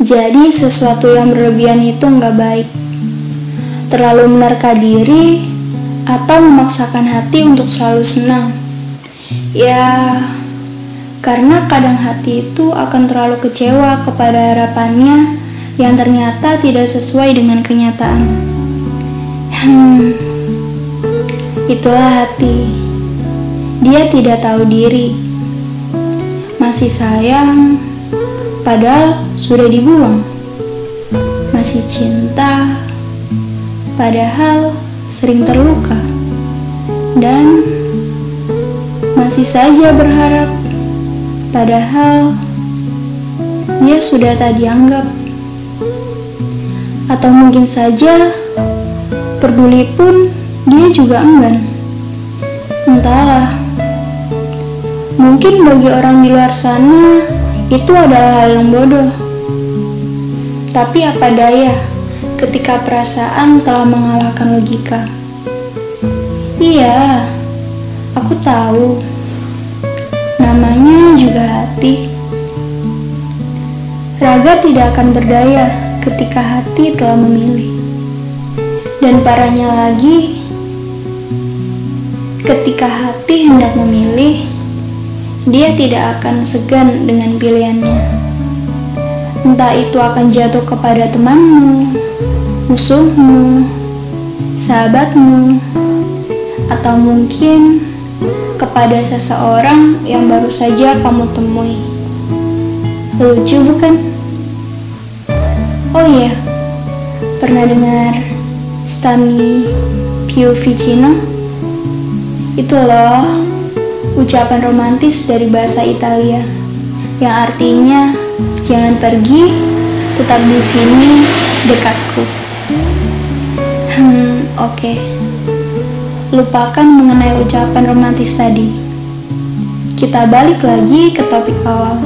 Jadi sesuatu yang berlebihan itu nggak baik. Terlalu menerka diri atau memaksakan hati untuk selalu senang. Ya, karena kadang hati itu akan terlalu kecewa kepada harapannya yang ternyata tidak sesuai dengan kenyataan. Hmm, itulah hati. Dia tidak tahu diri, masih sayang, padahal sudah dibuang. Masih cinta, padahal sering terluka. Dan masih saja berharap, padahal dia sudah tak dianggap. Atau mungkin saja peduli pun dia juga enggan. Entahlah. Mungkin bagi orang di luar sana itu adalah hal yang bodoh. Tapi apa daya ketika perasaan telah mengalahkan logika? Iya, aku tahu. Namanya juga hati. Raga tidak akan berdaya ketika hati telah memilih. Dan parahnya lagi, ketika hati hendak memilih, dia tidak akan segan dengan pilihannya. Entah itu akan jatuh kepada temanmu, musuhmu, sahabatmu, atau mungkin kepada seseorang yang baru saja kamu temui. Lucu bukan? Oh iya, pernah dengar Stami Piu Vicino? Itu loh ucapan romantis dari bahasa Italia yang artinya jangan pergi, tetap di sini dekatku. Hmm, oke. Okay. Lupakan mengenai ucapan romantis tadi. Kita balik lagi ke topik awal.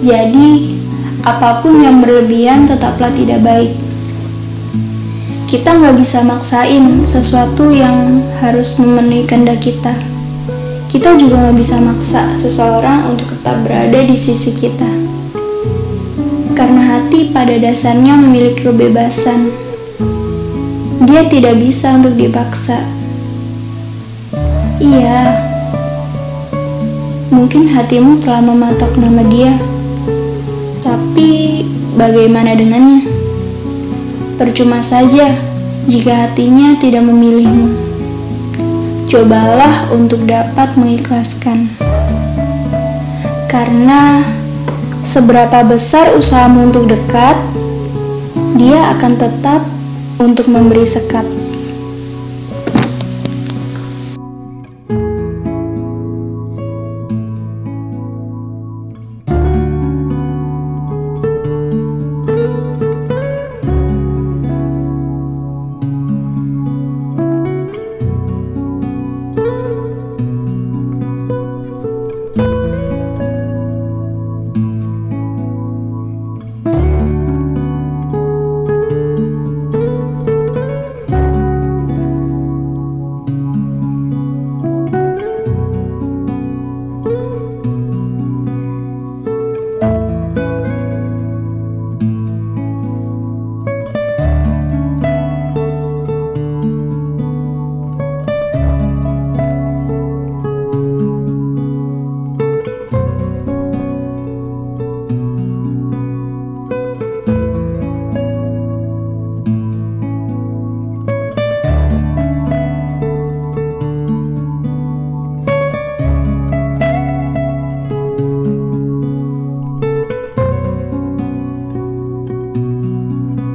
Jadi, apa pun yang berlebihan tetaplah tidak baik. Kita nggak bisa maksain sesuatu yang harus memenuhi kehendak kita kita juga nggak bisa maksa seseorang untuk tetap berada di sisi kita. Karena hati pada dasarnya memiliki kebebasan. Dia tidak bisa untuk dipaksa. Iya, mungkin hatimu telah mematok nama dia. Tapi bagaimana dengannya? Percuma saja jika hatinya tidak memilihmu cobalah untuk dapat mengikhlaskan. Karena seberapa besar usahamu untuk dekat, dia akan tetap untuk memberi sekat.